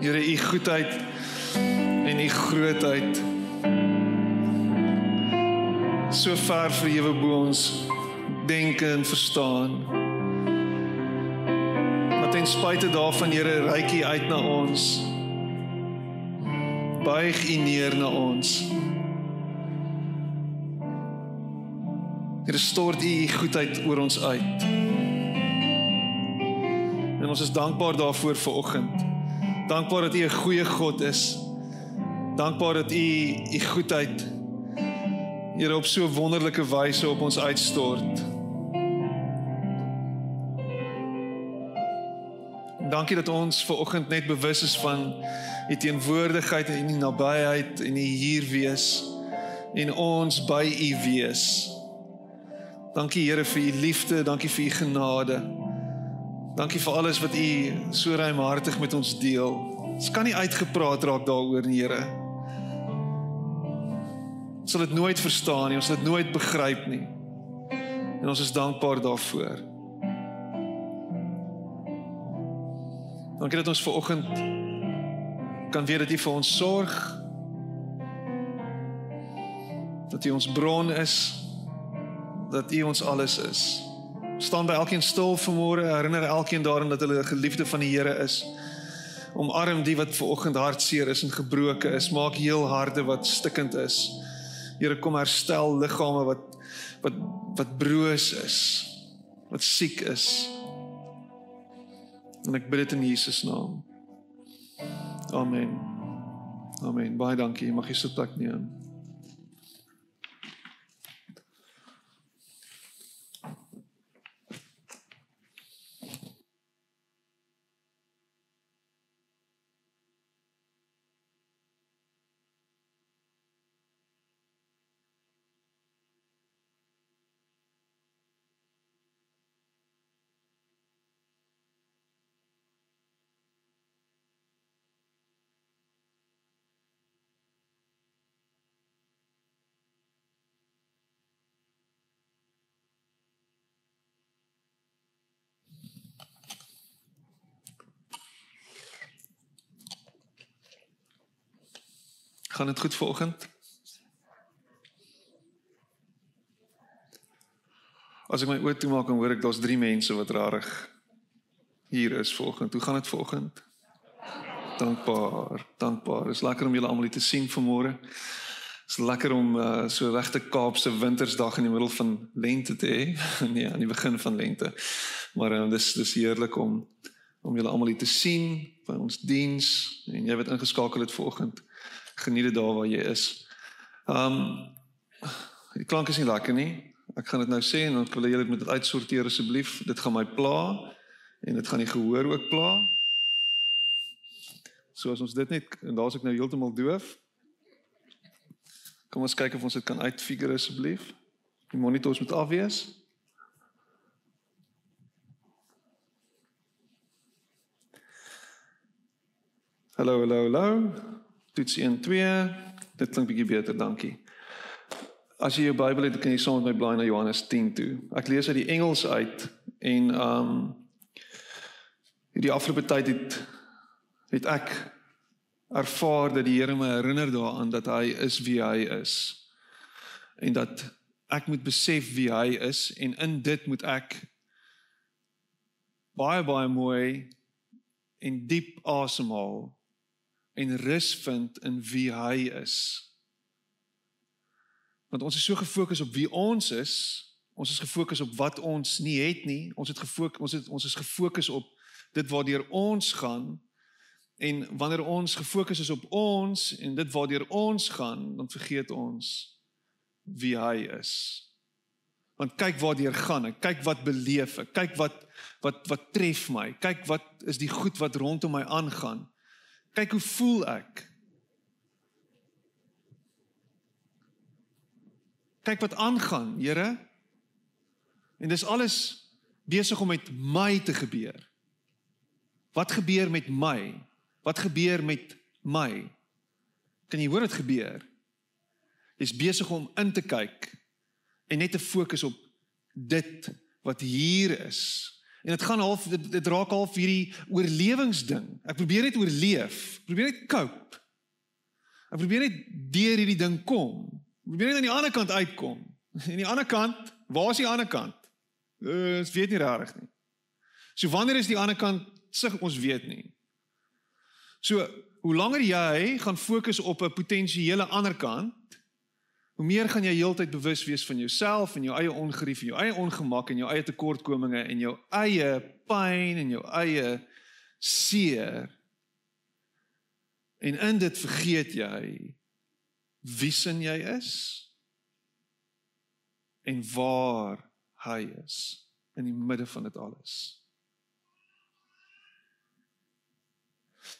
Here, u goedheid en u grootheid so ver verhewe bo ons denke en verstaan. Maar ten spyte daarvan, Here, reik u uit na ons. Buig u neer na ons. Here, stort u u goedheid oor ons uit. En ons is dankbaar daarvoor vir oggend. Dankbaar dat U 'n goeie God is. Dankbaar dat U U goedheid Here op so wonderlike wyse op ons uitstort. Dankie dat ons ver oggend net bewus is van U teenwoordigheid en U nabyheid en U hier wees en ons by U wees. Dankie Here vir U liefde, dankie vir U genade. Dankie vir alles wat U so ruimhartig met ons deel. Ons kan nie uitgepraat raak daaroor nie, Here. Ons sal dit nooit verstaan nie, ons sal dit nooit begryp nie. En ons is dankbaar daarvoor. Dankie dat ons ver oggend kan weet dat U vir ons sorg. Dat U ons bron is. Dat U ons alles is staan by elkeen stil vanmôre, herinner elkeen daaraan dat hulle 'n geliefde van die Here is. Omarm die wat ver oggend hartseer is en gebroken is, maak heel harte wat stikkend is. Here kom herstel liggame wat wat wat broos is, wat siek is. En ek bid dit in Jesus naam. Amen. Amen. Baie dankie. Mag jy sit plek neem. Gaan dit goed vanoggend? As ek my oë toemaak en hoor ek daar's 3 mense wat rarig hier is vanoggend. Hoe gaan dit vanoggend? Dankbaar, dankbaar. Is lekker om julle almal hier te sien vanmôre. Is lekker om uh, so regte Kaapse wintersdag in die middel van lente te hê. nee, aan die begin van lente. Maar uh, dis dis heerlik om om julle almal hier te sien by ons diens en jy wat ingeskakel het vanoggend geniet dit daar waar jy is. Um die klank is nie lekker nie. Ek gaan dit nou sê en dan wil jy dit met uitsorteer asseblief. Dit gaan my pla en dit gaan die gehoor ook pla. So as ons dit net en daar's ek nou heeltemal doof. Kom ons kyk of ons dit kan uitfigure asseblief. Die monitors moet af wees. Hallo, hallo, hallo. Toets 1 2. Dit klink bietjie beter, dankie. As jy jou Bybel het, kan jy saam met my blaai na Johannes 10 toe. Ek lees uit die Engels uit en um die afgelope tyd het het ek ervaar dat die Here my herinner daaraan dat hy is wie hy is. En dat ek moet besef wie hy is en in dit moet ek baie baie mooi en diep asemhaal en rus vind in wie hy is. Want ons is so gefokus op wie ons is, ons is gefokus op wat ons nie het nie. Ons het gefokus ons het ons is gefokus op dit waardeur ons gaan en wanneer ons gefokus is op ons en dit waardeur ons gaan, dan vergeet ons wie hy is. Want kyk waardeur gaan ek, kyk wat beleef ek, kyk wat wat wat tref my, kyk wat is die goed wat rondom my aangaan. Kyk hoe voel ek. Kyk wat aangaan, Here. En dis alles besig om met my te gebeur. Wat gebeur met my? Wat gebeur met my? Kan jy hoor dit gebeur? Jy's besig om in te kyk en net te fokus op dit wat hier is En dit gaan half dit, dit raak half hierdie oorlewingsding. Ek probeer net oorleef. Probeer net cope. Ek probeer net deur hierdie ding kom. Ek probeer net aan die ander kant uitkom. En die ander kant, waar is die ander kant? Uh, ons weet nie regtig nie. So wanneer is die ander kant sig ons weet nie. So hoe langer jy gaan fokus op 'n potensiële ander kant, hoe meer gaan jy heeltyd bewus wees van jouself en jou eie ongerief en jou eie ongemak en jou eie tekortkominge en jou eie pyn en jou eie seer. En in dit vergeet jy wie sin jy is en waar hy is in die midde van dit alles.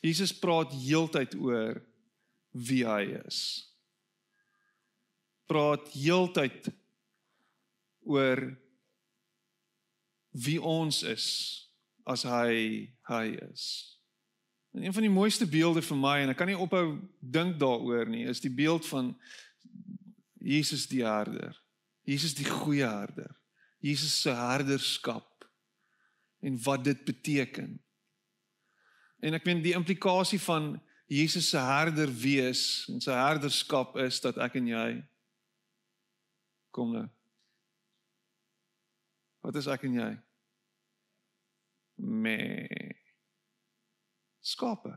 Jesus praat heeltyd oor wie hy is. Praat heeltyd oor wie ons is as hy hy is. En een van die mooiste beelde vir my en ek kan nie ophou dink daaroor nie, is die beeld van Jesus die herder. Jesus die goeie herder. Jesus se herderskap en wat dit beteken. En ek meen die implikasie van Jesus se herder wees en sy herderskap is dat ek en jy kom nou. Wat is ek en jy? Me skape.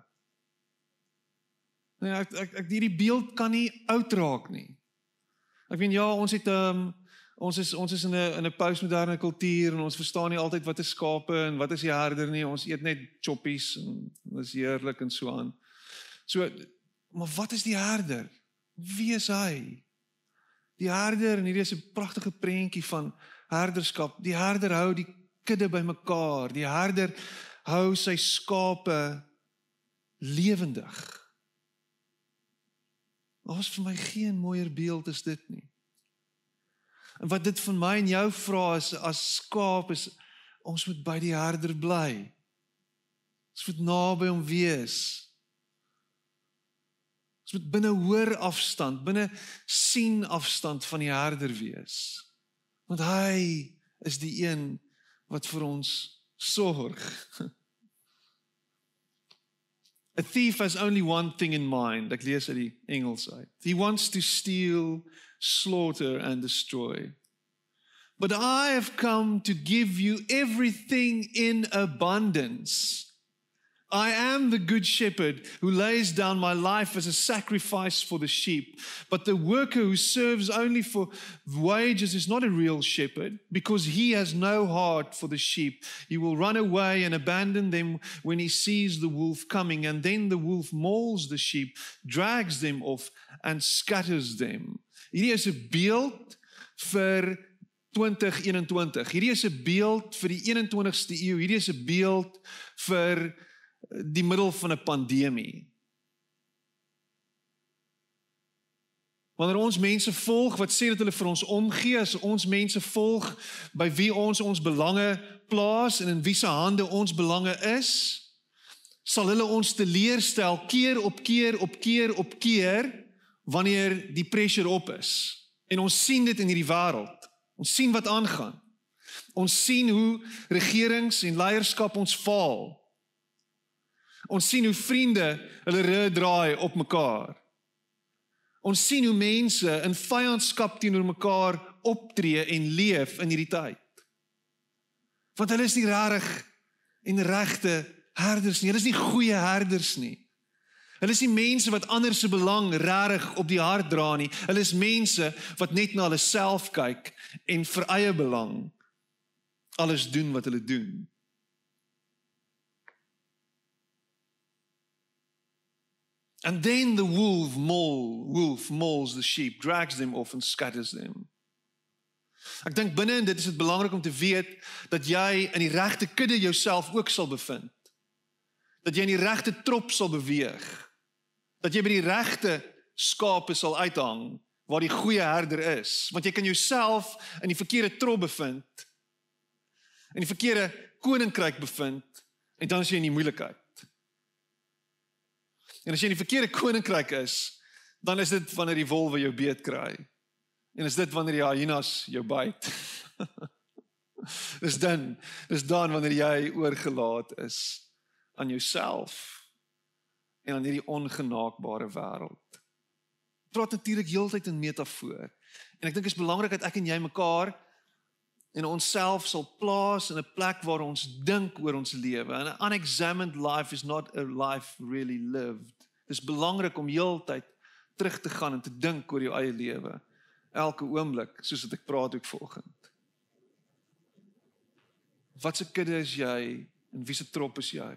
Nee, ek ek ek hierdie beeld kan nie oud raak nie. Ek meen ja, ons het 'n um, ehm, ons is ons is in 'n in 'n postmoderne kultuur en ons verstaan nie altyd wat is skape en wat is die herder nie. Ons eet net choppies en dis heerlik en so aan. So maar wat is die herder? Wie is hy? Die herder en hierdie is 'n pragtige prentjie van herderskap. Die herder hou die kudde bymekaar. Die herder hou sy skape lewendig. Ons vir my geen mooier beeld is dit nie. En wat dit van my en jou vra is as skaap is ons moet by die herder bly. Ons moet naby hom wees. Ons moet binne hoor afstand, binne sien afstand van die herder wees. Want hy is die een wat vir ons sorg. A thief has only one thing in mind. Ek lees uit die Engels uit. He wants to steal slaughter and destroy. But I have come to give you everything in abundance. I am the good shepherd who lays down my life as a sacrifice for the sheep. But the worker who serves only for wages is not a real shepherd because he has no heart for the sheep. He will run away and abandon them when he sees the wolf coming. And then the wolf mauls the sheep, drags them off, and scatters them. Hierdie is 'n beeld vir 2021. Hierdie is 'n beeld vir die 21ste eeu. Hierdie is 'n beeld vir die middel van 'n pandemie. Wanneer ons mense volg wat sê dat hulle vir ons omgee, as ons mense volg by wie ons ons belange plaas en in wie se hande ons belange is, sal hulle ons teleurstel keer op keer op keer op keer wanneer die pressure op is. En ons sien dit in hierdie wêreld. Ons sien wat aangaan. Ons sien hoe regerings en leierskap ons faal. Ons sien hoe vriende hulle rug draai op mekaar. Ons sien hoe mense in vyandskap teenoor mekaar optree en leef in hierdie tyd. Want hulle is nie regtig en regte herders nie. Hulle is nie goeie herders nie. Hulle is nie mense wat ander se belang reg op die hart dra nie. Hulle is mense wat net na hulle self kyk en vir eie belang alles doen wat hulle doen. And then the wolf maul, wolf mauls the sheep, drags them off and scatters them. Ek dink binne in dit is dit belangrik om te weet dat jy in die regte kudde jouself ook sal bevind. Dat jy in die regte trop sal beweeg dat jy by die regte skape sal uithang waar die goeie herder is want jy kan jouself in die verkeerde trop bevind in die verkeerde koninkryk bevind en dan is jy in die moeilikheid en as jy in die verkeerde koninkryk is dan is dit wanneer die wolwe jou beet kry en is dit wanneer die hyenas jou byt Dis dan, dis dan wanneer jy oorgelaat is aan jouself en aan hierdie ongenaakbare wêreld. Praat natuurlik heeltyd in metafoor. En ek dink dit is belangrik dat ek en jy mekaar en onsself sal plaas in 'n plek waar ons dink oor ons lewe. An unexamined life is not a life really lived. Dit is belangrik om heeltyd terug te gaan en te dink oor jou eie lewe elke oomblik soos wat ek praat ook vanoggend. Wat se kudde is jy en wie se trop is jy?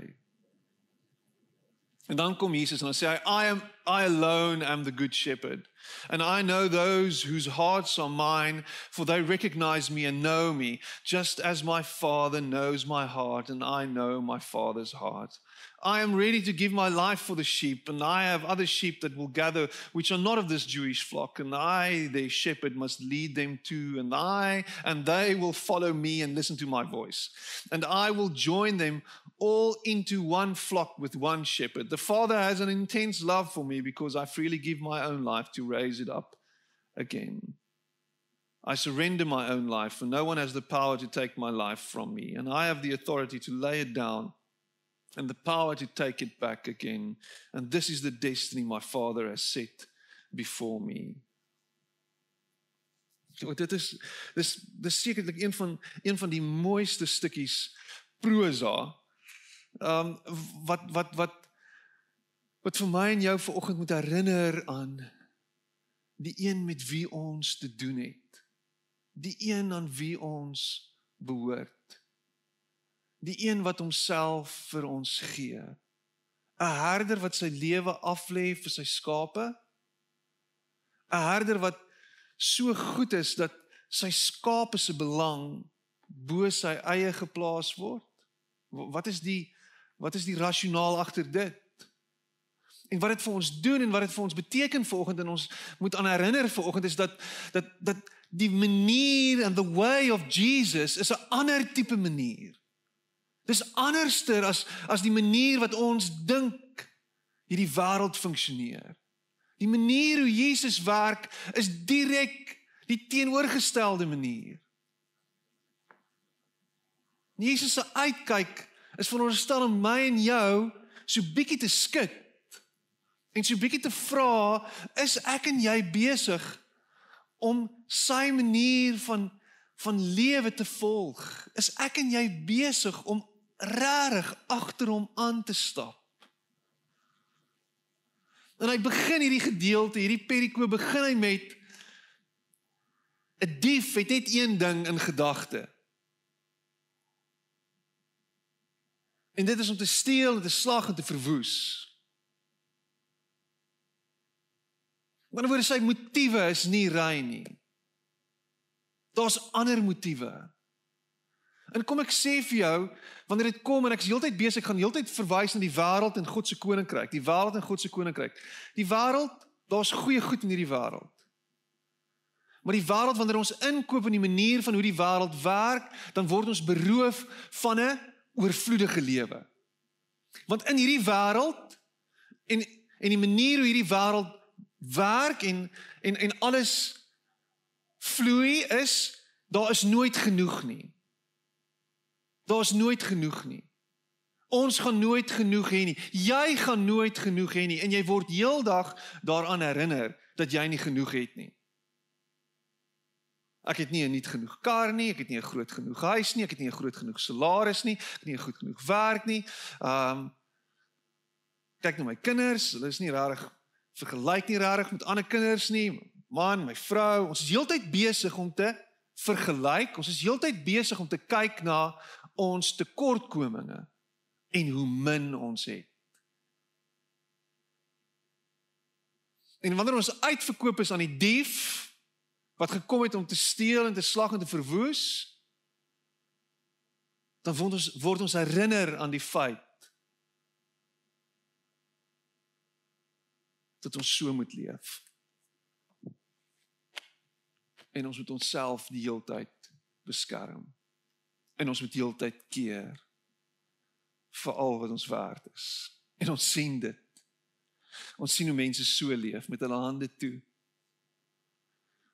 En dan kom Jesus en dan sê hy I am I alone am the good shepherd and I know those whose hearts are mine for they recognize me and know me just as my father knows my heart and I know my father's heart. I am ready to give my life for the sheep, and I have other sheep that will gather, which are not of this Jewish flock, and I, their shepherd, must lead them too, and I, and they will follow me and listen to my voice. And I will join them all into one flock with one shepherd. The Father has an intense love for me because I freely give my own life to raise it up again. I surrender my own life, for no one has the power to take my life from me, and I have the authority to lay it down and the power to take it back again. And this is the destiny my Father has set before me. So dit is dis dis sekerlik een van een van die mooiste stukkies prosa. Ehm um, wat wat wat wat vir my en jou vanoggend moet herinner aan die een met wie ons te doen het. Die een aan wie ons behoort die een wat homself vir ons gee. 'n Herder wat sy lewe aflê vir sy skape. 'n Herder wat so goed is dat sy skape se belang bo sy eie geplaas word. Wat is die wat is die rasionaal agter dit? En wat dit vir ons doen en wat dit vir ons beteken vanoggend en ons moet aan herinner vanoggend is dat dat dat die manier and the way of Jesus is 'n ander tipe manier. Dis anderster as as die manier wat ons dink hierdie wêreld funksioneer. Die manier hoe Jesus werk is direk die teenoorgestelde manier. Jesus se uitkyk is veronderstel om my en jou so bietjie te skud en so bietjie te vra, is ek en jy besig om sy manier van van lewe te volg? Is ek en jy besig om rarig agter hom aan te stap. En hy begin hierdie gedeelte, hierdie perikoop begin hy met 'n dief het net een ding in gedagte. En dit is om te steel te slag en te verwoes. Maar word sy motiewe is nie rein nie. Daar's ander motiewe. En kom ek sê vir jou, wanneer dit kom en ek is heeltyd besig, gaan heeltyd verwys na die wêreld en God se koninkryk, die wêreld en God se koninkryk. Die wêreld, daar's goeie goed in hierdie wêreld. Maar die wêreld wanneer ons inkoop in die manier van hoe die wêreld werk, dan word ons beroof van 'n oorvloedige lewe. Want in hierdie wêreld en en die manier hoe hierdie wêreld werk en en en alles vloei is, daar is nooit genoeg nie. Daar's nooit genoeg nie. Ons gaan nooit genoeg hê nie. Jy gaan nooit genoeg hê nie en jy word heeldag daaraan herinner dat jy nie genoeg het nie. Ek het nie 'n nuut genoeg kar nie, ek het nie 'n groot genoeg huis nie, ek het nie 'n groot genoeg salaris nie, ek het nie 'n goed genoeg werk nie. Um kyk na my kinders, hulle is nie regtig vergelyk nie regtig met ander kinders nie. Man, my vrou, ons is heeltyd besig om te vergelyk. Ons is heeltyd besig om te kyk na ons tekortkominge en hoe min ons het. En wanneer ons uitverkoop is aan die dief wat gekom het om te steel en te slag en te verwoes, dan word ons word ons herinner aan die feit dat ons so moet leef. En ons moet onsself die heeltyd beskerm en ons moet heeltyd keer vir al wat ons werd is. En ons sien dit. Ons sien hoe mense so leef met hulle hande toe.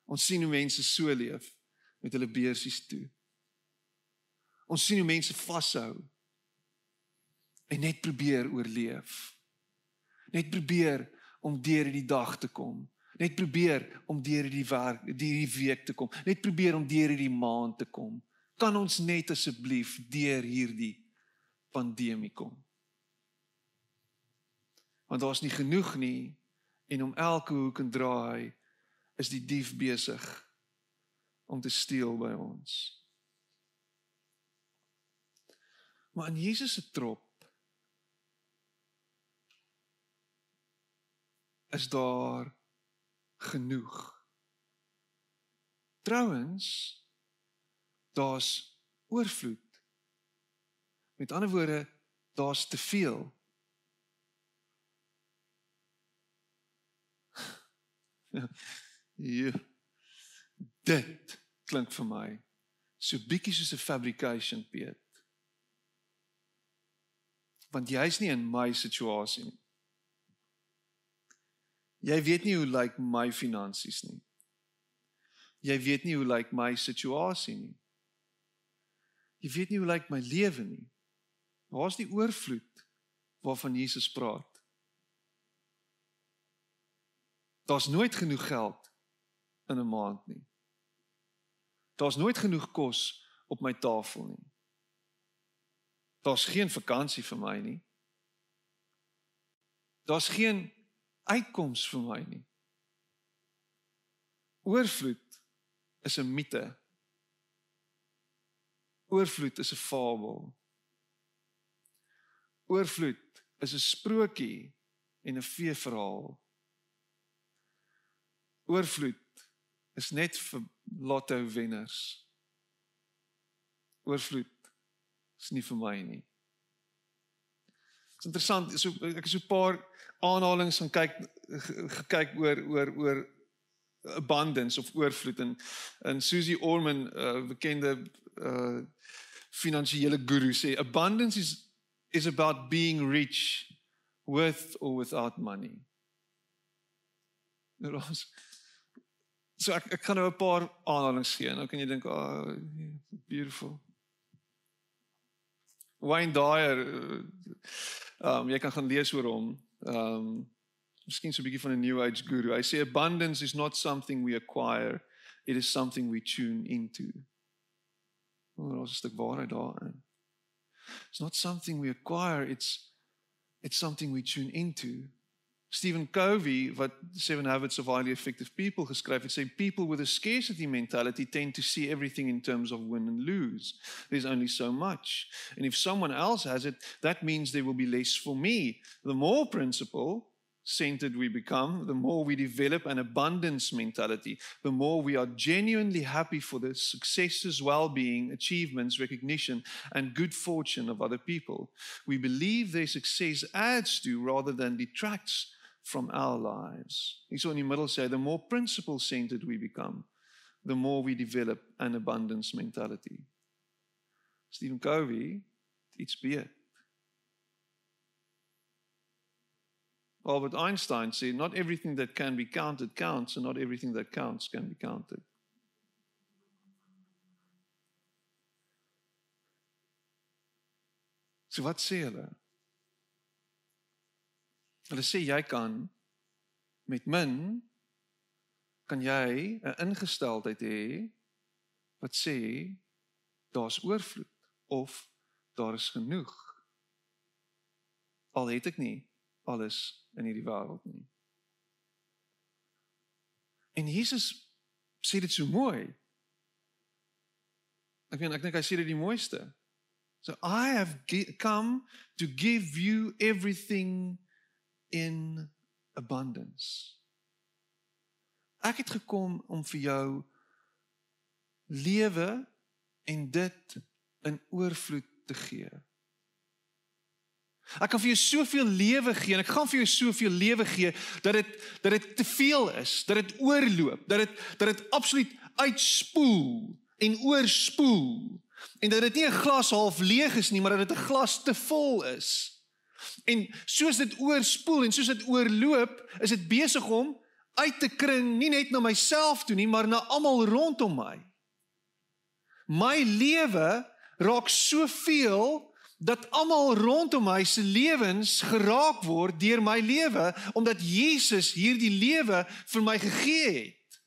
Ons sien hoe mense so leef met hulle beursies toe. Ons sien hoe mense vashou en net probeer oorleef. Net probeer om deur hierdie dag te kom. Net probeer om deur hierdie werk, hierdie week te kom. Net probeer om deur hierdie maand te kom. Kan ons net asseblief deur hierdie pandemie kom? Want daar's nie genoeg nie en om elke hoek en draai is die dief besig om te steel by ons. Maar in Jesus se trop is daar genoeg. Trouwens daar's oorvloed. Met ander woorde, daar's te veel. Ja. Dit klink vir my so bietjie soos 'n fabrication Piet. Want jy's nie in my situasie nie. Jy weet nie hoe lyk like my finansies nie. Jy weet nie hoe lyk like my situasie nie. Jy weet nie hoe lyk my lewe nie. Waar's die oorvloed waarvan Jesus praat? Daar's nooit genoeg geld in 'n maand nie. Daar's nooit genoeg kos op my tafel nie. Daar's geen vakansie vir my nie. Daar's geen uitkoms vir my nie. Oorvloed is 'n mite. Oorvloed is 'n fabel. Oorvloed is 'n sprokie en 'n feeverhaal oorvloed is net vir lotto wenners. Oorvloed is nie vir my nie. Dit is interessant, so ek het so 'n paar aanhalings gaan kyk gekyk oor oor oor abundance of oorvloed en en Susie Orman, 'n uh, bekende uh finansiële guru sê abundance is is about being rich with or without money. Nou ons So ek ek gaan nou 'n paar aanhalings gee. Nou kan jy dink, "Ah, oh, beautiful." Wayne Dyer, ehm um, jy kan gaan lees oor hom. Ehm um, miskien so 'n bietjie van 'n new age guru. Hy sê abundance is not something we acquire, it is something we tune into. Oh, daar's 'n stuk waarheid daarin. It's not something we acquire, it's it's something we tune into. Stephen Covey wat Seven Habits of Highly Effective People geskryf het, sê people with a scarcity mentality tend to see everything in terms of win and lose. There's only so much. And if someone else has it, that means there will be less for me. The more principle centered we become, the more we develop an abundance mentality, the more we are genuinely happy for the successes, well being, achievements, recognition, and good fortune of other people. We believe their success adds to rather than detracts from our lives. Hierso in die middel sê the more principle centered we become, the more we develop an abundance mentality. Stephen Covey, iets beet. Albert Einstein said, Not everything that can be counted counts, and not everything that counts can be counted. So wat sê hulle? Hulle sê jy kan met min kan jy 'n ingesteldheid hê wat sê daar's oorvloed of daar is genoeg. Al het ek nie alles in hierdie wêreld nie. En Jesus sê dit so mooi. Ek weet ek dink hy sê dit die mooiste. So I have come to give you everything in abundance. Ek het gekom om vir jou lewe en dit in oorvloed te gee. Ek kan vir jou soveel lewe gee en ek gaan vir jou soveel lewe gee dat dit dat dit te veel is, dat dit oorloop, dat dit dat dit absoluut uitspoel en oorspoel en dat dit nie 'n glas half leeg is nie, maar dat dit 'n glas te vol is. En soos dit oorspoel en soos dit oorloop, is dit besig om uit te kring nie net na myself toe nie, maar na almal rondom my. My lewe raak soveel dat almal rondom my se lewens geraak word deur my lewe omdat Jesus hierdie lewe vir my gegee het.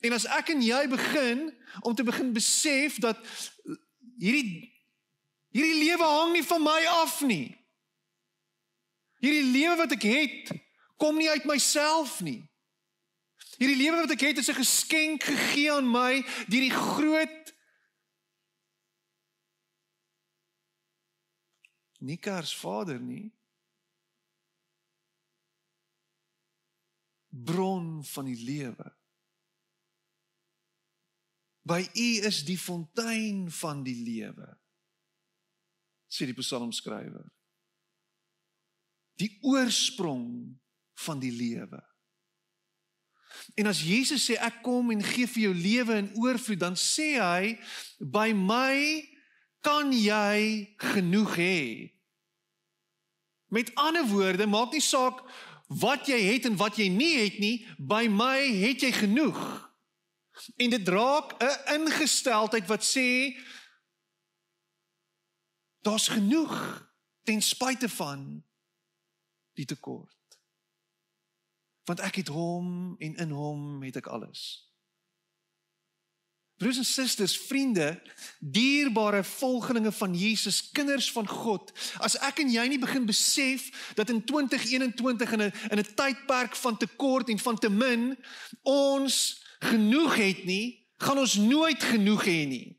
En as ek en jy begin om te begin besef dat hierdie hierdie lewe hang nie van my af nie. Hierdie lewe wat ek het, kom nie uit myself nie. Hierdie lewe wat ek het is 'n geskenk gegee aan my deur die groot nie kers vader nie. Bron van die lewe. By u is die fontein van die lewe sê die psalmskrywer. Die oorsprong van die lewe. En as Jesus sê ek kom en gee vir jou lewe in oorvloed dan sê hy by my kan jy genoeg hê. Met ander woorde, maak nie saak wat jy het en wat jy nie het nie, by my het jy genoeg. En dit draak 'n ingesteldheid wat sê daar's genoeg ten spyte van die tekort. Want ek het hom en in hom het ek alles. Broers en susters, vriende, dierbare volgelinge van Jesus, kinders van God, as ek en jy nie begin besef dat in 2021 in 'n in 'n tydperk van tekort en van te min ons genoeg het nie, gaan ons nooit genoeg hê nie.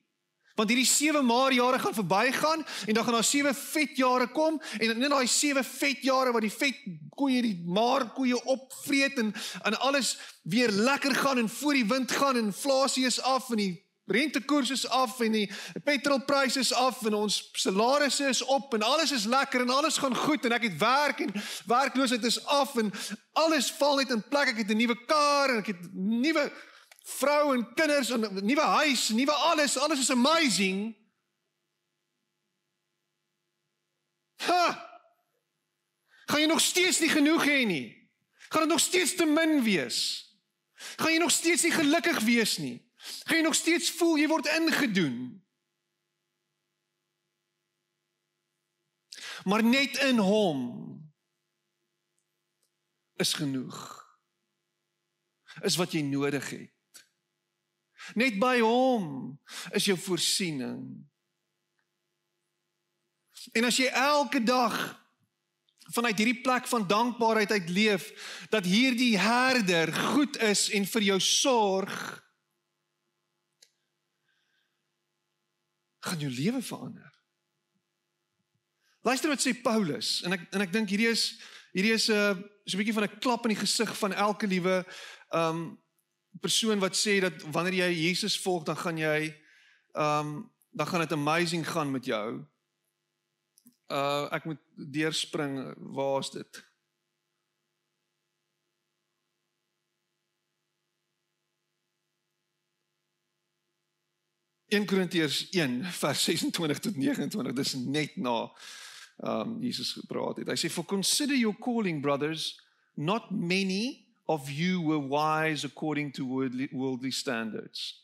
Want hierdie 7 maar jare gaan verbygaan en dan gaan daar 7 vet jare kom en in daai 7 vet jare wat die vet koeie die maar koeie opvreet en en alles weer lekker gaan en voor die wind gaan en inflasie is af en die rentekoers is af en die petrolpryse is af en ons salarisse is op en alles is lekker en alles gaan goed en ek het werk en werkloosheid is af en alles val net in plek. Ek het 'n nuwe kar en ek het nuwe vrou en kinders en 'n nuwe huis, nuwe alles, alles is amazing. Ha! Gaan jy nog steeds nie genoeg hê nie? Gaan dit nog steeds te min wees? Gaan jy nog steeds nie gelukkig wees nie? Gaan jy nog steeds voel jy word ingedoen? Maar net in hom is genoeg. Is wat jy nodig het. Net by hom is jou voorsiening. En as jy elke dag vanuit hierdie plek van dankbaarheid uit leef dat hierdie herder goed is en vir jou sorg gaan jou lewe verander. Luister wat sê Paulus en ek en ek dink hierdie is hierdie is 'n uh, so 'n bietjie van 'n klap in die gesig van elke liewe um persoon wat sê dat wanneer jy Jesus volg dan gaan jy ehm um, dan gaan dit amazing gaan met jou. Uh ek moet deurspring. Waar is dit? In Korintiërs 1 vers 26 tot 29 dis net na um Jesus gepraat het. Hy sê for consider your calling brothers not many of you were wise according to worldly, standards.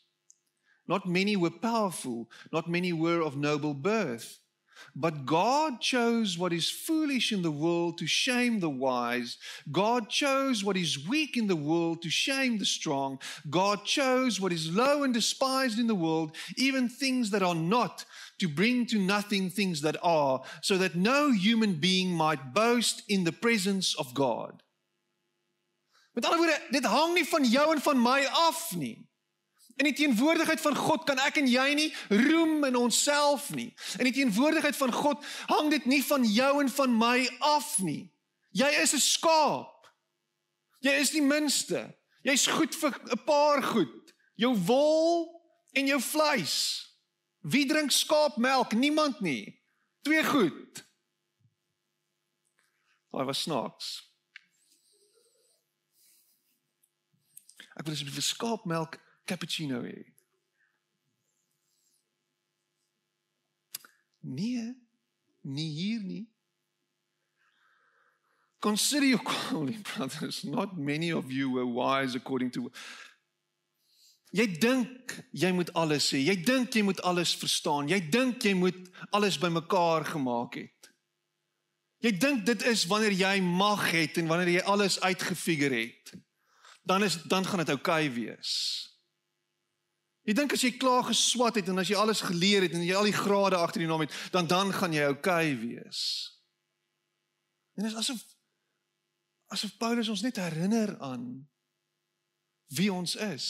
Not many were powerful, not many were of noble birth. But God chose what is foolish in the world to shame the wise. God chose what is weak in the world to shame the strong. God chose what is low and despised in the world, even things that are not, to bring to nothing things that are, so that no human being might boast in the presence of God. Met ander woorde, dit hang nie van jou en van my af nie. In die teenwoordigheid van God kan ek en jy nie roem in onsself nie. In die teenwoordigheid van God hang dit nie van jou en van my af nie. Jy is 'n skaap. Jy is die minste. Jy's goed vir 'n paar goed. Jou wol en jou vleis. Wie drink skaapmelk? Niemand nie. Twee goed. Daai was snaaks. Ek wil asseblief 'n skaapmelk cappuccino hê. Nee, nie hier nie. Consider your calling, brothers. Not many of you were wise according to Jy dink jy moet alles sê. Jy dink jy moet alles verstaan. Jy dink jy moet alles bymekaar gemaak het. Jy dink dit is wanneer jy mag het en wanneer jy alles uitgefigure het. Dan is dan gaan dit oukei okay wees. Jy dink as jy klaar geswat het en as jy alles geleer het en jy al die grade agter die naam het, dan dan gaan jy oukei okay wees. En dit is asof asof Paulus ons net herinner aan wie ons is.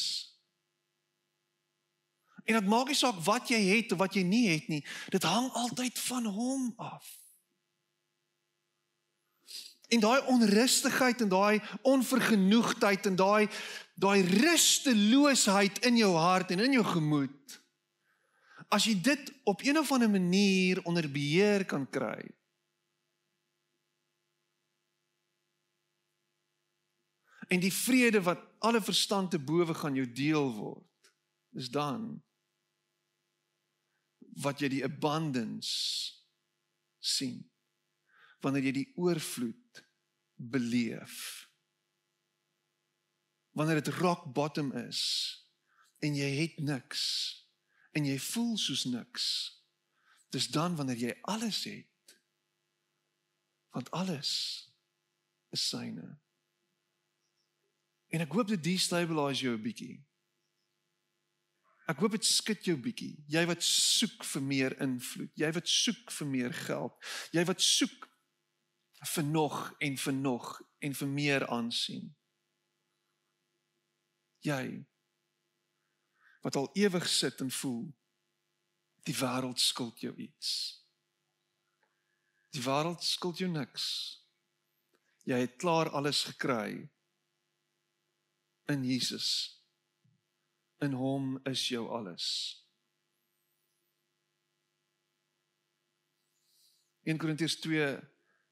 En dit maak nie saak wat jy het of wat jy nie het nie. Dit hang altyd van hom af. En daai onrustigheid en daai onvergenoegdheid en daai daai rusteloosheid in jou hart en in jou gemoed. As jy dit op een of ander manier onder beheer kan kry. En die vrede wat alle verstand te bowe gaan jou deel word. Is dan wat jy die abundance sien wanneer jy die oorvloed beleef. Wanneer dit rock bottom is en jy het niks en jy voel soos niks dis dan wanneer jy alles het want alles is syne. En ek hoop dit destabilise jou 'n bietjie. Ek hoop dit skud jou bietjie. Jy wat soek vir meer invloed, jy wat soek vir meer geld, jy wat soek vir nog en vir nog en vir meer aansien. Jy wat al ewig sit en voel die wêreld skuld jou iets. Die wêreld skuld jou niks. Jy het klaar alles gekry in Jesus in hom is jou alles. 1 Korintiërs 2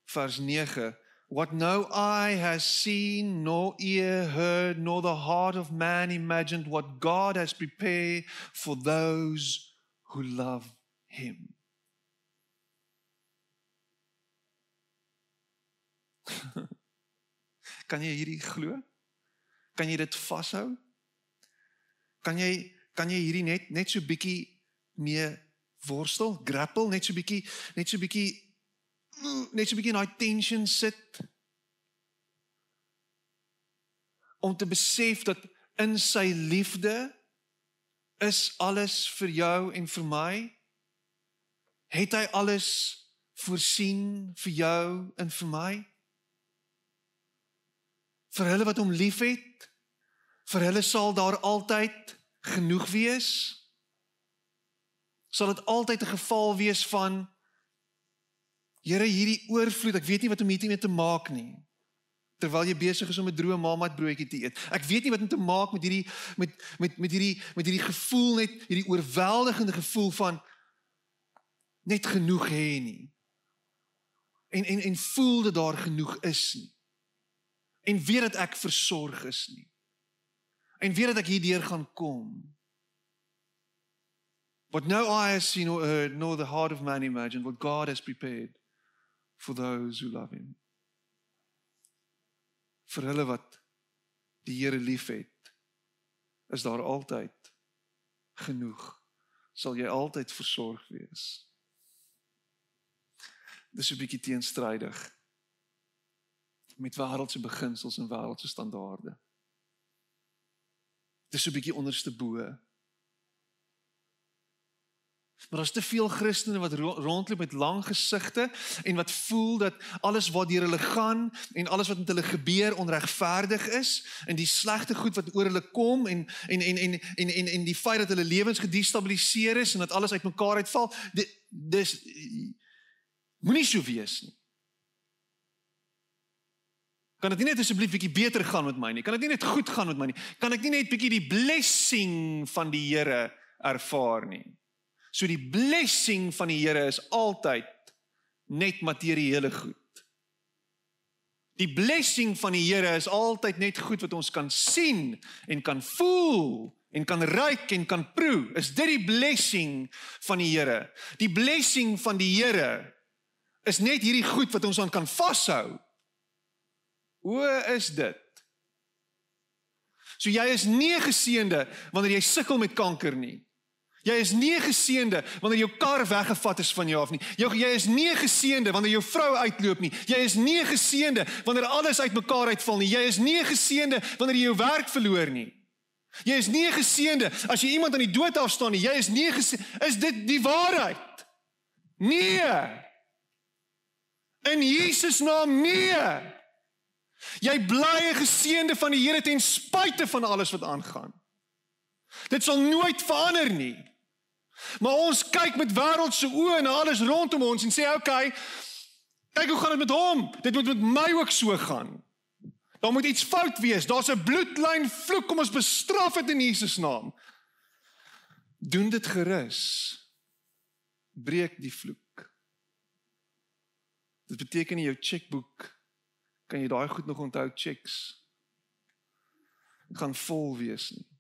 vers 9 What no eye has seen nor ear heard nor the heart of man imagined what God has prepared for those who love him. kan jy hierdie glo? Kan jy dit vashou? Kan jy kan jy hierdie net net so bietjie mee worstel, grapple, net so bietjie net so bietjie net so bietjie in daai tension sit om te besef dat in sy liefde is alles vir jou en vir my het hy alles voorsien vir jou en vir my vir hulle wat hom liefhet vir hulle sal daar altyd genoeg wees? Sal dit altyd 'n geval wees van Here hierdie oorvloed, ek weet nie wat om hiermee te maak nie. Terwyl jy besig is om 'n droë mamat broodjie te eet. Ek weet nie wat om te maak met hierdie met met met hierdie met hierdie gevoel net hierdie oorweldigende gevoel van net genoeg hê nie. En en en voel dat daar genoeg is nie. En weet dat ek versorg is nie en weet dat ek hierdeur gaan kom. But no eye has seen or heard nor the heart of man imagined what God has prepared for those who love him. Vir hulle wat die Here liefhet, is daar altyd genoeg. Sal jy altyd versorg wees. Dis 'n bietjie teenstrydig met wêreldse beginsels en wêreldse standaarde. Dis 'n bietjie onderste bo. Maar daar's te veel Christene wat rondloop met lang gesigte en wat voel dat alles deur hulle gaan en alles wat met hulle gebeur onregverdig is en die slegte goed wat oor hulle kom en en en en en en, en die feit dat hulle lewens gedestabiliseer is en dat alles uitmekaar uitval. Dis moenie so wees nie. Kan dit nie net asseblief bietjie beter gaan met my nie? Kan dit nie net goed gaan met my nie? Kan ek nie net bietjie die blessing van die Here ervaar nie? So die blessing van die Here is altyd net materiële goed. Die blessing van die Here is altyd net goed wat ons kan sien en kan voel en kan ruik en kan proe. Is dit die blessing van die Here? Die blessing van die Here is net hierdie goed wat ons aan kan vashou. Hoe is dit? So jy is nie geseënde wanneer jy sukkel met kanker nie. Jy is nie geseënde wanneer jou kar weggevat is van jou af nie. Jy jy is nie geseënde wanneer jou vrou uitloop nie. Jy is nie geseënde wanneer alles uitmekaar uitval nie. Jy is nie geseënde wanneer jy jou werk verloor nie. Jy is nie geseënde as jy iemand aan die dood afstaan nie. Jy is nie is dit die waarheid? Nee. In Jesus naam nee. Jy bly 'n geseënde van die Here ten spyte van alles wat aangaan. Dit sal nooit verander nie. Maar ons kyk met wêreldse oë na alles rondom ons en sê, "Oké, okay, kyk hoe gaan dit met hom? Dit moet met my ook so gaan." Daar moet iets fout wees. Daar's 'n bloedlyn vloek kom ons bestraf dit in Jesus naam. Doen dit gerus. Breek die vloek. Dit beteken in jou chequeboek kan jy daai goed nog onthou checks gaan vol wees nie.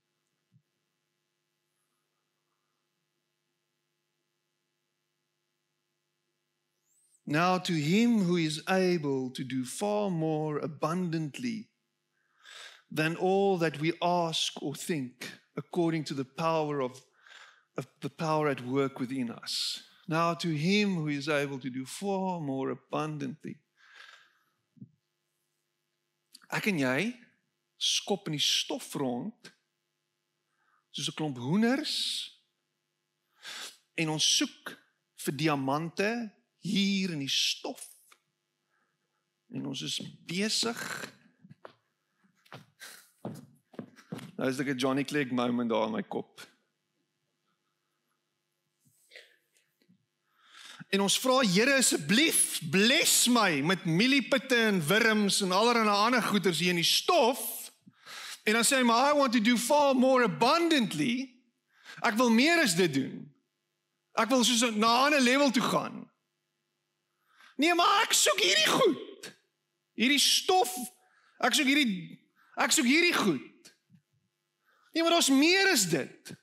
Now to him who is able to do far more abundantly than all that we ask or think according to the power of, of the power at work within us. Now to him who is able to do far more abundantly. Ek en jy skop in die stof rond soos 'n klomp hoenders en ons soek vir diamante hier in die stof. En ons is besig. Nou is dit 'n Johnny Clegg moment daar in my kop. En ons vra Here asseblief bless my met mieliepitte en wurms en allerlei ander goeders hier in die stof. En dan sê hy maar I want to do far more abundantly. Ek wil meer as dit doen. Ek wil soos na 'n ander level toe gaan. Nee, maar ek soek hierdie goed. Hierdie stof. Ek soek hierdie ek soek hierdie goed. Nee, maar daar's meer as dit.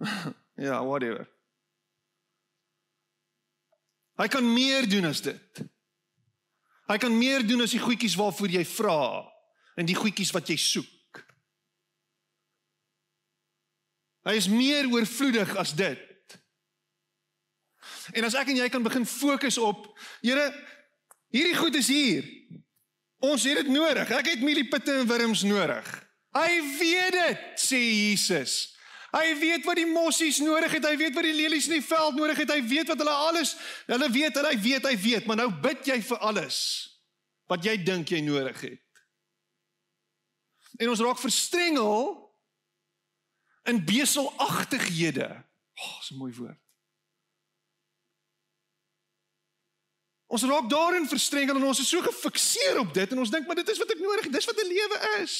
ja, whatever. Hy kan meer doen as dit. Hy kan meer doen as die goedjies waarvoor jy vra en die goedjies wat jy soek. Hy is meer oorvloedig as dit. En as ek en jy kan begin fokus op, Here, hierdie goed is hier. Ons het dit nodig. Ek het mieliepitte en wurms nodig. Hy weet dit, sê Jesus. Hy weet wat die mossies nodig het. Hy weet wat die lelies in die veld nodig het. Hy weet wat hulle alles, hulle weet, hulle weet, hy weet, maar nou bid jy vir alles wat jy dink jy nodig het. En ons raak verstrengel in beselagtighede. O, oh, so 'n mooi woord. Ons raak daarin verstrengel en ons is so gefikseer op dit en ons dink maar dit is wat ek nodig het, dis wat 'n lewe is.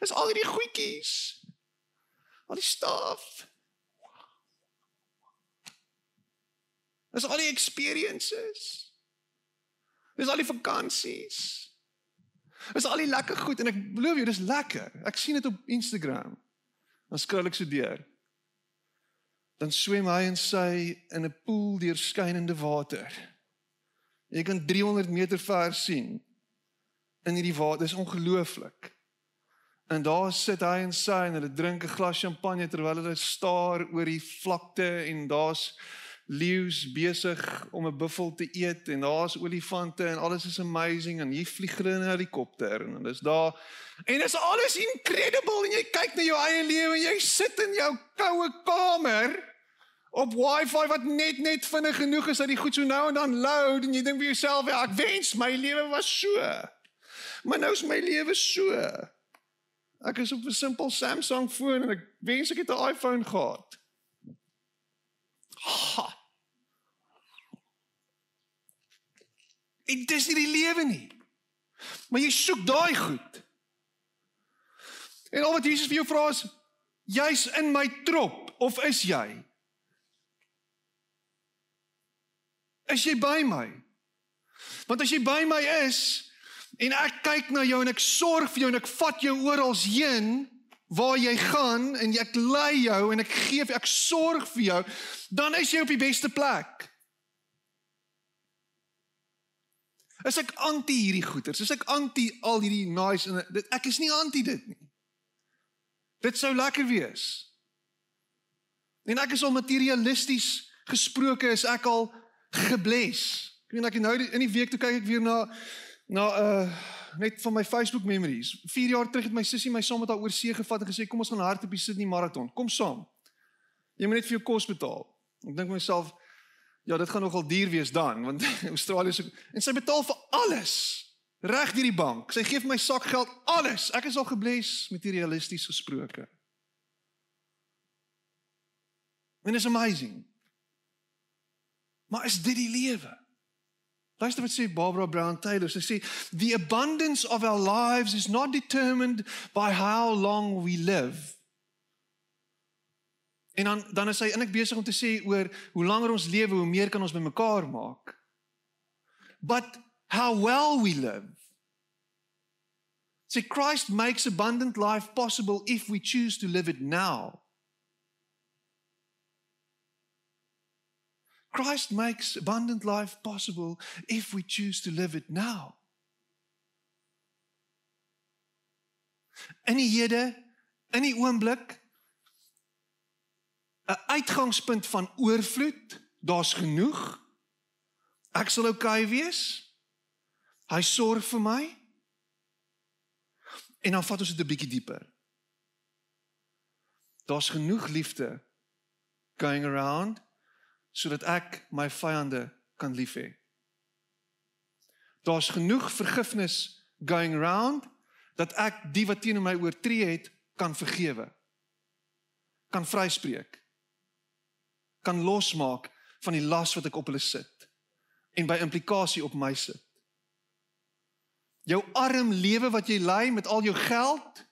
Is al hierdie goedjies. Al die staf. Dis al die experiences. Dis al die vakansies. Dis al die lekker goed en ek belowe jou dis lekker. Ek sien dit op Instagram. Dan skrol ek so deur. Dan swem hy en sy in 'n poel deur skynende water. Jy kan 300 meter ver sien in hierdie water. Dis ongelooflik. En daar sit hy en sy en hulle drink 'n glas champagne terwyl hulle staar oor die vlakte en daar's leeu's besig om 'n buffel te eet en daar's olifante en alles is amazing en hier vlieg hulle in 'n helikopter en dis daar en dit is alles incredible en jy kyk na jou eie lewe en jy sit in jou koue kamer op wifi wat net net vinnig genoeg is dat die goed so nou en dan load en jy dink vir jouself ja, ek wens my lewe was so. Maar nou is my lewe so. Ek is op 'n simpel Samsung foon en ek wens ek het 'n iPhone gehad. Ha. Dit is nie die lewe nie. Maar jy soek daai goed. En al wat Jesus vir jou vra is jy's in my trop of is jy? Is jy by my? Want as jy by my is en ek kyk na jou en ek sorg vir jou en ek vat jou oral heen waar jy gaan en ek lei jou en ek gee ek sorg vir jou, dan is jy op die beste plek. Is ek anti hierdie goeters? Is ek anti al hierdie nice en dit ek is nie anti dit nie. Dit sou lekker wees. En ek is al materialisties gesproke is ek al gebless. Ek weet ek nou in die week toe kyk ek weer na na uh net van my Facebook memories. 4 jaar terug het my sussie my saam met haar oor see gevat en gesê kom ons gaan hardloop die Sydney marathon. Kom saam. Jy moet net vir jou kos betaal. Ek dink myself ja, dit gaan nogal duur wees dan want Australië se en sy betaal vir alles. Reg deur die bank. Sy gee vir my sakgeld alles. Ek is al gebless materialisties gesproke. And it's amazing. Maar is dit die lewe? Luister wat sê Barbara Brown Taylor. Sy sê the abundance of our lives is not determined by how long we live. En dan dan is hy eintlik besig om te sê oor hoe langer ons lewe, hoe meer kan ons bymekaar maak. But how well we live. See Christ makes abundant life possible if we choose to live it now. Christ makes abundant life possible if we choose to live it now. In die hede, in die oomblik 'n uitgangspunt van oorvloed, daar's genoeg. Ek sal oukei okay wees. Hy sorg vir my. En dan vat ons dit 'n bietjie dieper. Daar's genoeg liefde going around sodat ek my vyande kan lief hê. Daar's genoeg vergifnis going around dat ek die wat teenoor my oortree het kan vergewe. Kan vryspreek. Kan losmaak van die las wat ek op hulle sit en by implikasie op my sit. Jou arm lewe wat jy lei met al jou geld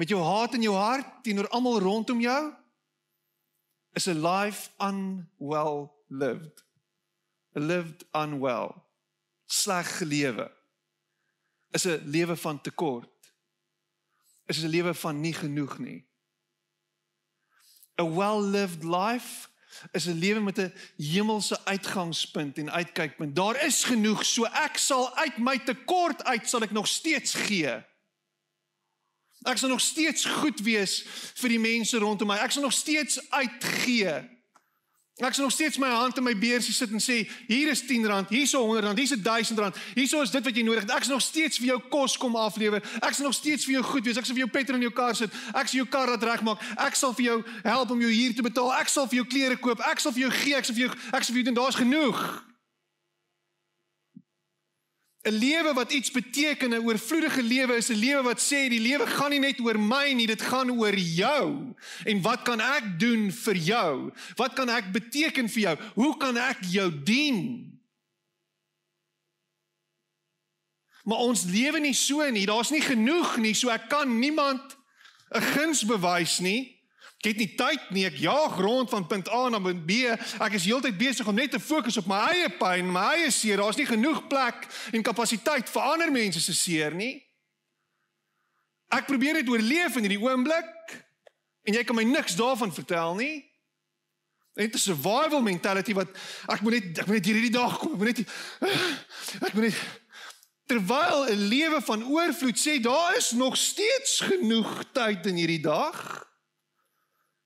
met jou haat in jou hart teenoor almal rondom jou is a life unwell lived. A lived unwell. Sleg gelewe. Is 'n lewe van tekort. Is 'n lewe van nie genoeg nie. A well-lived life is 'n lewe met 'n hemelse uitgangspunt en uitkykpunt. Daar is genoeg, so ek sal uit my tekort uit sal ek nog steeds gee. Ek sal nog steeds goed wees vir die mense rondom my. Ek sal nog steeds uitgee. Ek sal nog steeds my hand in my beursie sit en sê, hier is 10 rand, hier is 100 rand, hier is 1000 rand. Hier is dit wat jy nodig het. Ek sal nog steeds vir jou kos kom aflewer. Ek sal nog steeds vir jou goed wees. Ek sal vir jou petrol in jou kar sit. Ek sal jou kar laat regmaak. Ek sal vir jou help om jou huur te betaal. Ek sal vir jou klere koop. Ek sal vir jou gee. Ek sal vir jou ek sal vir jou doen. Daar's genoeg. 'n lewe wat iets beteken, 'n oorvloedige lewe is 'n lewe wat sê die lewe gaan nie net oor my nie, dit gaan oor jou. En wat kan ek doen vir jou? Wat kan ek beteken vir jou? Hoe kan ek jou dien? Maar ons lewe nie so nie. Daar's nie genoeg nie, so ek kan niemand 'n guns bewys nie. Ek het nie tyd nie. Ek jaag rond van punt A na punt B. Ek is heeltyd besig om net te fokus op my eie pyn, my eie seer. Daar's nie genoeg plek en kapasiteit vir ander mense se seer nie. Ek probeer net oorleef in hierdie oomblik en jy kan my niks daarvan vertel nie. Dit is 'n survival mentality wat ek moet net ek moet net hierdie dag kom. Ek moet net ek moet net terwyl 'n lewe van oorvloed sê daar is nog steeds genoeg tyd in hierdie dag.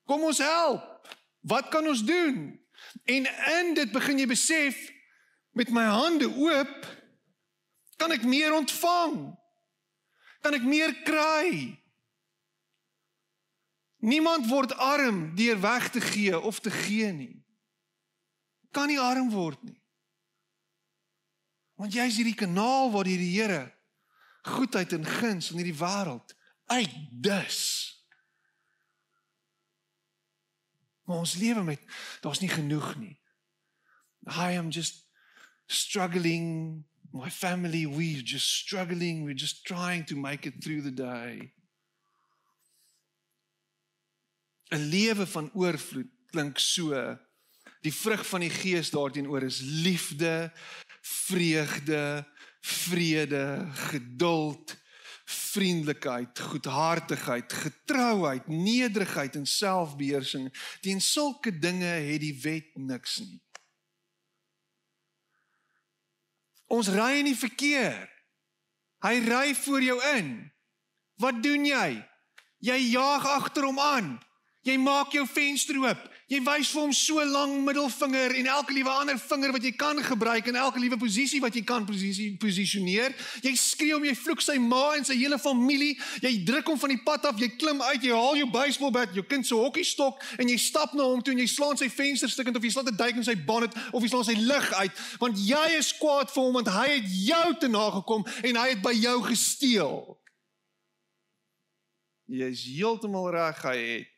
Kom ons help. Wat kan ons doen? En in dit begin jy besef met my hande oop kan ek meer ontvang. Kan ek meer kry? Niemand word arm deur weg te gee of te gee nie. Kan nie arm word nie. Want jy is hierdie kanaal waar die Here goedheid en guns in hierdie wêreld uitdus. Maar ons lewe met daar's nie genoeg nie. I am just struggling my family we just struggling we're just trying to make it through the day. 'n Lewe van oorvloed klink so. Die vrug van die gees daarteenoor is liefde, vreugde, vrede, geduld, vriendelikheid, goedhartigheid, getrouheid, nederigheid en selfbeheersing. Teen sulke dinge het die wet niks nie. Ons ry in die verkeer. Hy ry voor jou in. Wat doen jy? Jy jaag agter hom aan. Jy maak jou venster oop. Jy wys vir hom so lank middelvinger en elke liewe ander vinger wat jy kan gebruik in elke liewe posisie wat jy kan posisie posisioneer. Jy skreeu hom, jy vloek sy ma en sy hele familie. Jy druk hom van die pad af, jy klim uit, jy haal jou baseball bat, jou kind se hokkiestok en jy stap na hom toe en jy slaan sy venster stukkend of jy slaan 'n duik in sy bonnet of jy slaan sy lig uit want jy is kwaad vir hom want hy het jou te nagekom en hy het by jou gesteel. Jy is heeltemal reg, hy het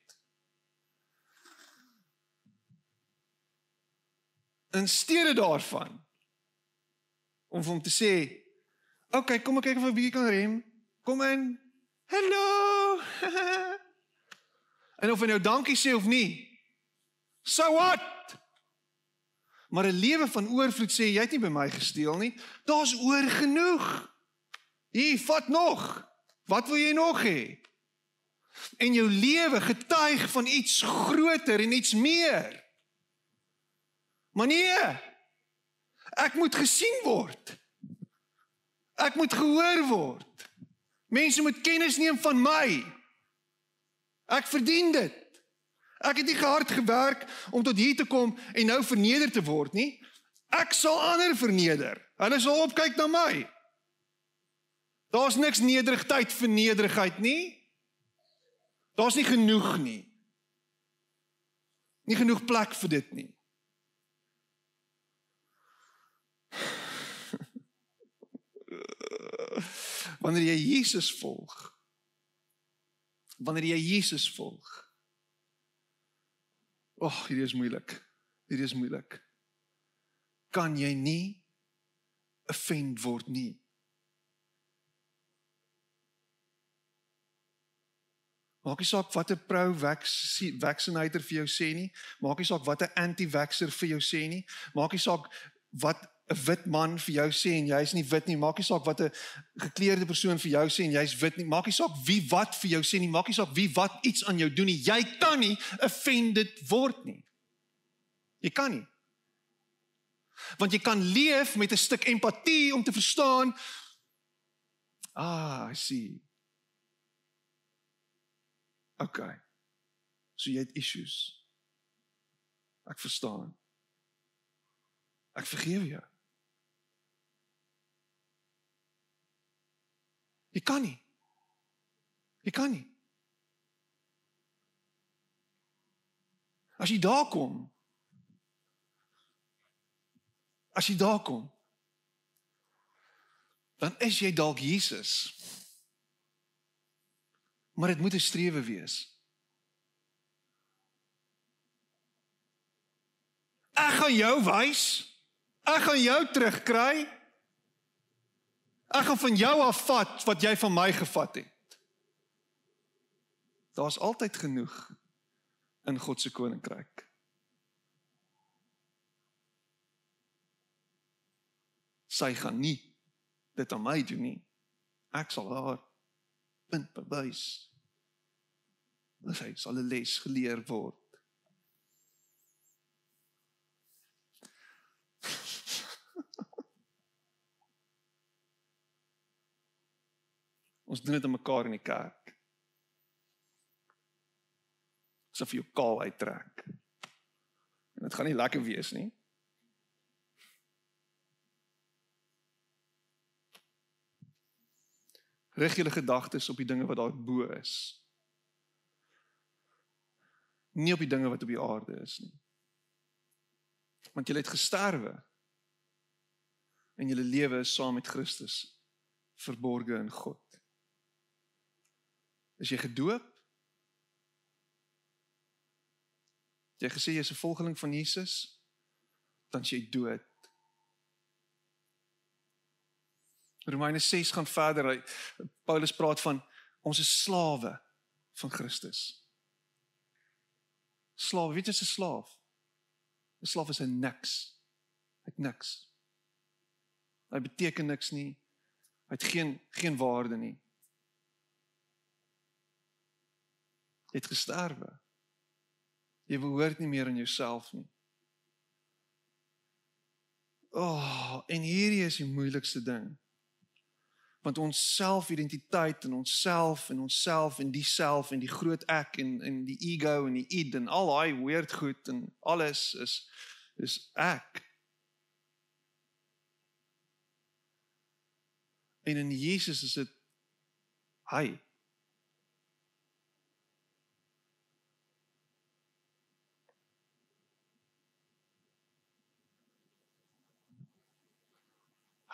in steede daarvan om vir hom te sê, "Oké, okay, kom ek kyk of ek bietjie kan rem. Kom in. Hallo." en of hy nou dankie sê of nie. So what? Maar 'n lewe van oorvloed sê jy het nie by my gesteel nie. Daar's oor genoeg. Hier, vat nog. Wat wil jy nog hê? En jou lewe getuig van iets groter en iets meer. Maar nee. Ek moet gesien word. Ek moet gehoor word. Mense moet kennis neem van my. Ek verdien dit. Ek het nie gehard gewerk om tot hier te kom en nou verneder te word nie. Ek sal ander verneder. Hulle sal opkyk na my. Daar's niks nederigheid vir nederigheid nie. Daar's nie genoeg nie. Nie genoeg plek vir dit nie. Wanneer jy Jesus volg. Wanneer jy Jesus volg. Ag, oh, hierdie is moeilik. Hierdie is moeilik. Kan jy nie offend word nie? Maak nie saak wat 'n pro-vaccinator vir jou sê nie. Maak nie saak wat 'n anti-vaxxer vir jou sê nie. Maak nie saak wat 'n wit man vir jou sê en jy's nie wit nie, maak nie saak wat 'n gekleurde persoon vir jou sê en jy's wit nie, maak nie saak wie wat vir jou sê nie, maak nie saak wie wat iets aan jou doen nie, jy kan nie offended word nie. Jy kan nie. Want jy kan leef met 'n stuk empatie om te verstaan ah, I see. Okay. So jy het issues. Ek verstaan. Ek vergewe jou. Jy kan nie. Jy kan nie. As jy daar kom. As jy daar kom. Dan is jy dalk Jesus. Maar dit moet 'n strewe wees. Ek gaan jou wys. Ek gaan jou terugkry. Ek gaan van jou af vat wat jy van my gevat het. Daar's altyd genoeg in God se koninkryk. Sy gaan nie dit aan my doen nie. Ek sal haar punt bewys. Sy sal 'n les geleer word. Ons doen dit aan mekaar in die kerk. Asof jy kaal uittrek. En dit gaan nie lekker wees nie. Rig julle gedagtes op die dinge wat daar bo is. Nie op die dinge wat op die aarde is nie. Want julle het gesterwe. En julle lewe is saam met Christus verborge in God. Is jy gedoop? Jy gesê jy's 'n volgeling van Jesus? Dan jy dood. Romeine 6 gaan verder. Paulus praat van ons is slawe van Christus. Slaaf, weet jy 'n slaaf? 'n Slaaf is 'n niks. Hy het niks. Hy beteken niks nie. Hy het geen geen waarde nie. Het gesterwe. Jy behoort nie meer aan jouself nie. Oh, en hierdie is die moeilikste ding. Want ons selfidentiteit en ons self en ons self en die self en die groot ek en en die ego en die id en al daai weird goed en alles is is ek. En in Jesus is dit hy.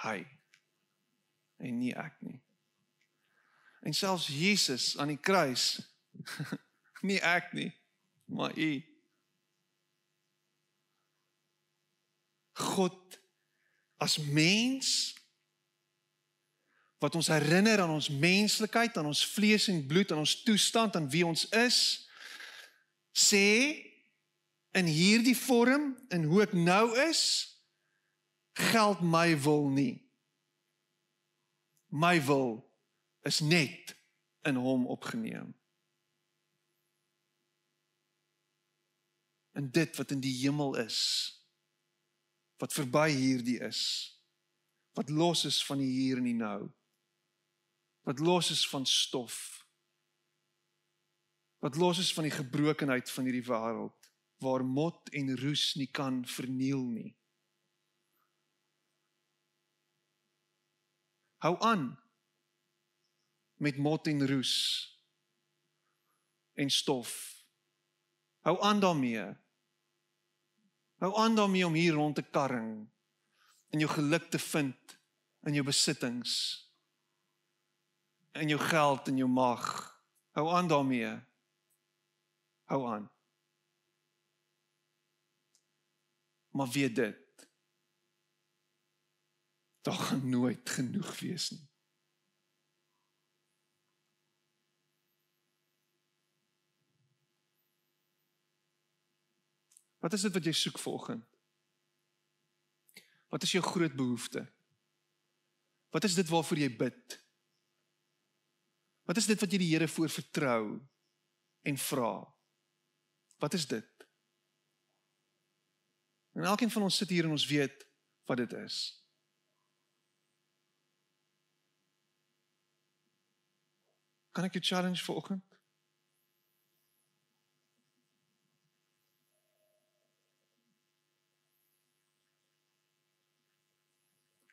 Hy en nie ek nie. En selfs Jesus aan die kruis nie ek nie, maar u. God as mens wat ons herinner aan ons menslikheid, aan ons vlees en bloed, aan ons toestand, aan wie ons is, sê in hierdie vorm en hoe ek nou is, geld my wil nie. My wil is net in hom opgeneem. En dit wat in die hemel is, wat verby hierdie is, wat los is van die hier en die nou, wat los is van stof, wat los is van die gebrokenheid van hierdie wêreld waar mot en roes nie kan verniel nie. Hou aan met mot en roes en stof. Hou aan daarmee. Hou aan daarmee om hier rond te karring en jou geluk te vind in jou besittings. In jou geld en jou mag. Hou aan daarmee. Hou aan. Maar weet dit daar gaan nooit genoeg wees nie. Wat is dit wat jy soek vanoggend? Wat is jou groot behoefte? Wat is dit waarvoor jy bid? Wat is dit wat jy die Here voor vertrou en vra? Wat is dit? En elkeen van ons sit hier en ons weet wat dit is. Kan ek jou challenge vir oggend?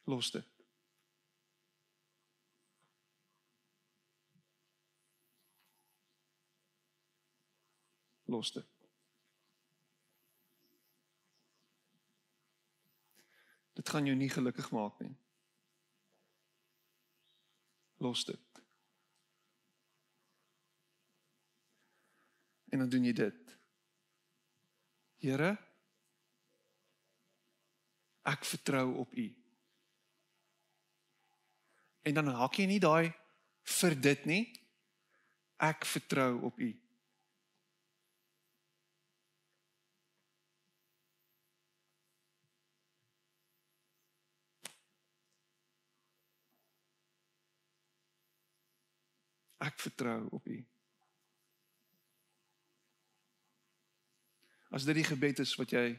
Los dit. Los dit. Dit gaan jou nie gelukkig maak nie. Los dit. En dan doen jy dit. Here, ek vertrou op U. En dan hak jy nie daai vir dit nie. Ek vertrou op U. Ek vertrou op U. As dit die gebed is wat jy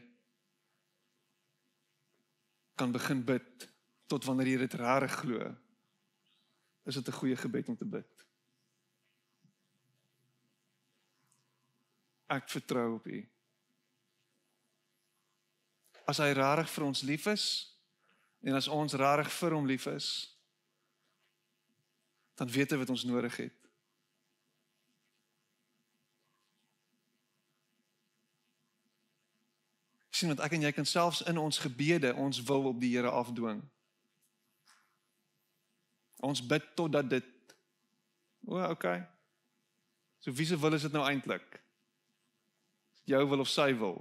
kan begin bid tot wanneer jy dit reg glo, is dit 'n goeie gebed om te bid. Ek vertrou op U. As hy reg vir ons lief is en as ons reg vir hom lief is, dan weet hy wat ons nodig het. Sien want ek en jy kan selfs in ons gebede ons wil op die Here afdwing. Ons bid totdat dit O, okay. So wie se wil is dit nou eintlik? Jou wil of sy wil?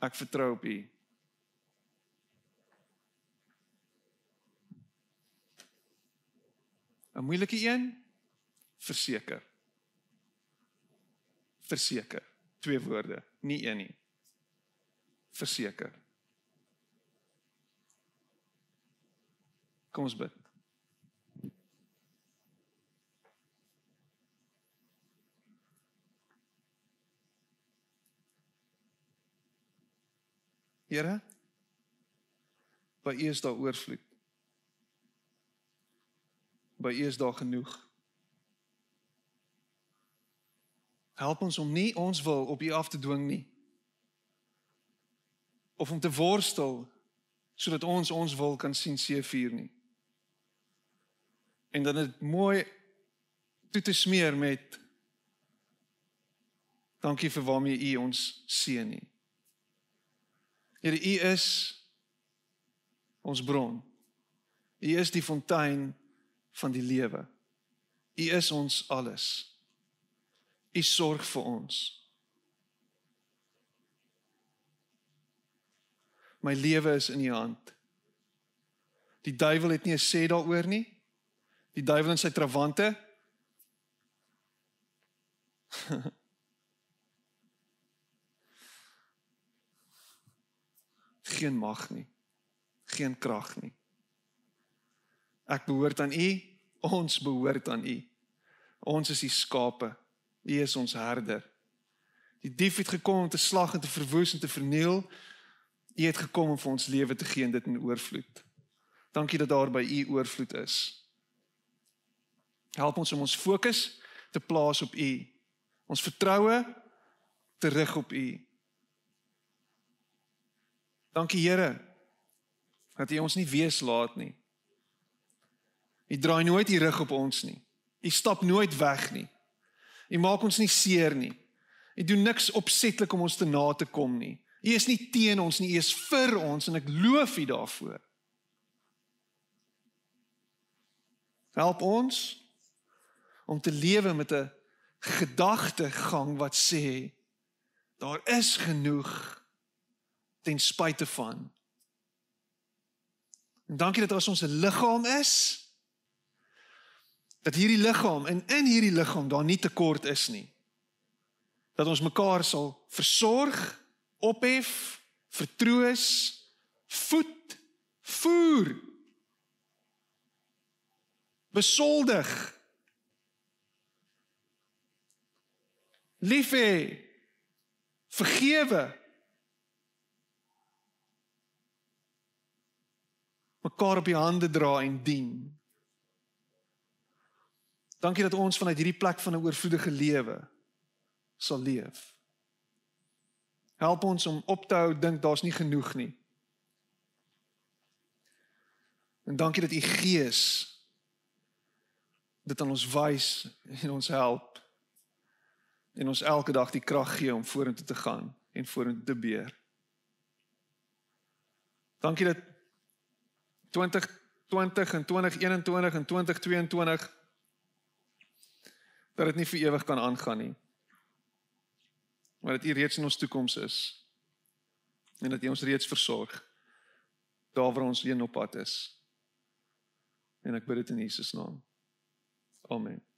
Ek vertrou op U. En moeilike een verseker. Verseker. Twee woorde, nie een nie. Verseker. Kom ons bid. Here, by U is daar oorvloed. By U is daar genoeg. Help ons om nie ons wil op U af te dwing nie. Of om te worstel sodat ons ons wil kan sien seëvier nie. En dan dit mooi toe te smeer met dankie vir waarmee U ons seën nie. Here U is ons bron. U is die fontein van die lewe. U is ons alles. U sorg vir ons. My lewe is in U hand. Die duiwel het nie 'n sê daaroor nie. Die duiwel en sy trawante. geen mag nie. Geen krag nie. Ek behoort aan U, ons behoort aan U. Ons is die skape. U is ons herder. Die dief het gekom om te slag en te verwoes en te verniel. U het gekom om vir ons lewe te gee en dit in oorvloed. Dankie dat daar by U oorvloed is. Help ons om ons fokus te plaas op U. Ons vertroue te rig op U. Dankie Here dat U ons nie wees laat nie. U draai nooit U rug op ons nie. U stap nooit weg nie. U maak ons nie seer nie. U doen niks opsetlik om ons te na te kom nie. U is nie teen ons nie, U is vir ons en ek loof U daarvoor. Help ons om te lewe met 'n gedagtegang wat sê daar is genoeg ten spyte van. En dankie dat ons 'n liggaam is dat hierdie liggaam en in hierdie liggaam daar nie tekort is nie. Dat ons mekaar sal versorg, ophef, vertroos, voed, voer. Besoldig lief hê, vergewe. mekaar op die hande dra en dien. Dankie dat ons vanuit hierdie plek van 'n oorvloedige lewe sal leef. Help ons om op te hou dink daar's nie genoeg nie. En dankie dat u Gees dit aan ons wys en ons help en ons elke dag die krag gee om vorentoe te gaan en vorentoe te beer. Dankie dat 2020 en 2021 en 2022 dat dit nie vir ewig kan aangaan nie. Maar dat U reeds in ons toekoms is en dat U ons reeds versorg daar waar ons heen op pad is. En ek bid dit in Jesus naam. Amen.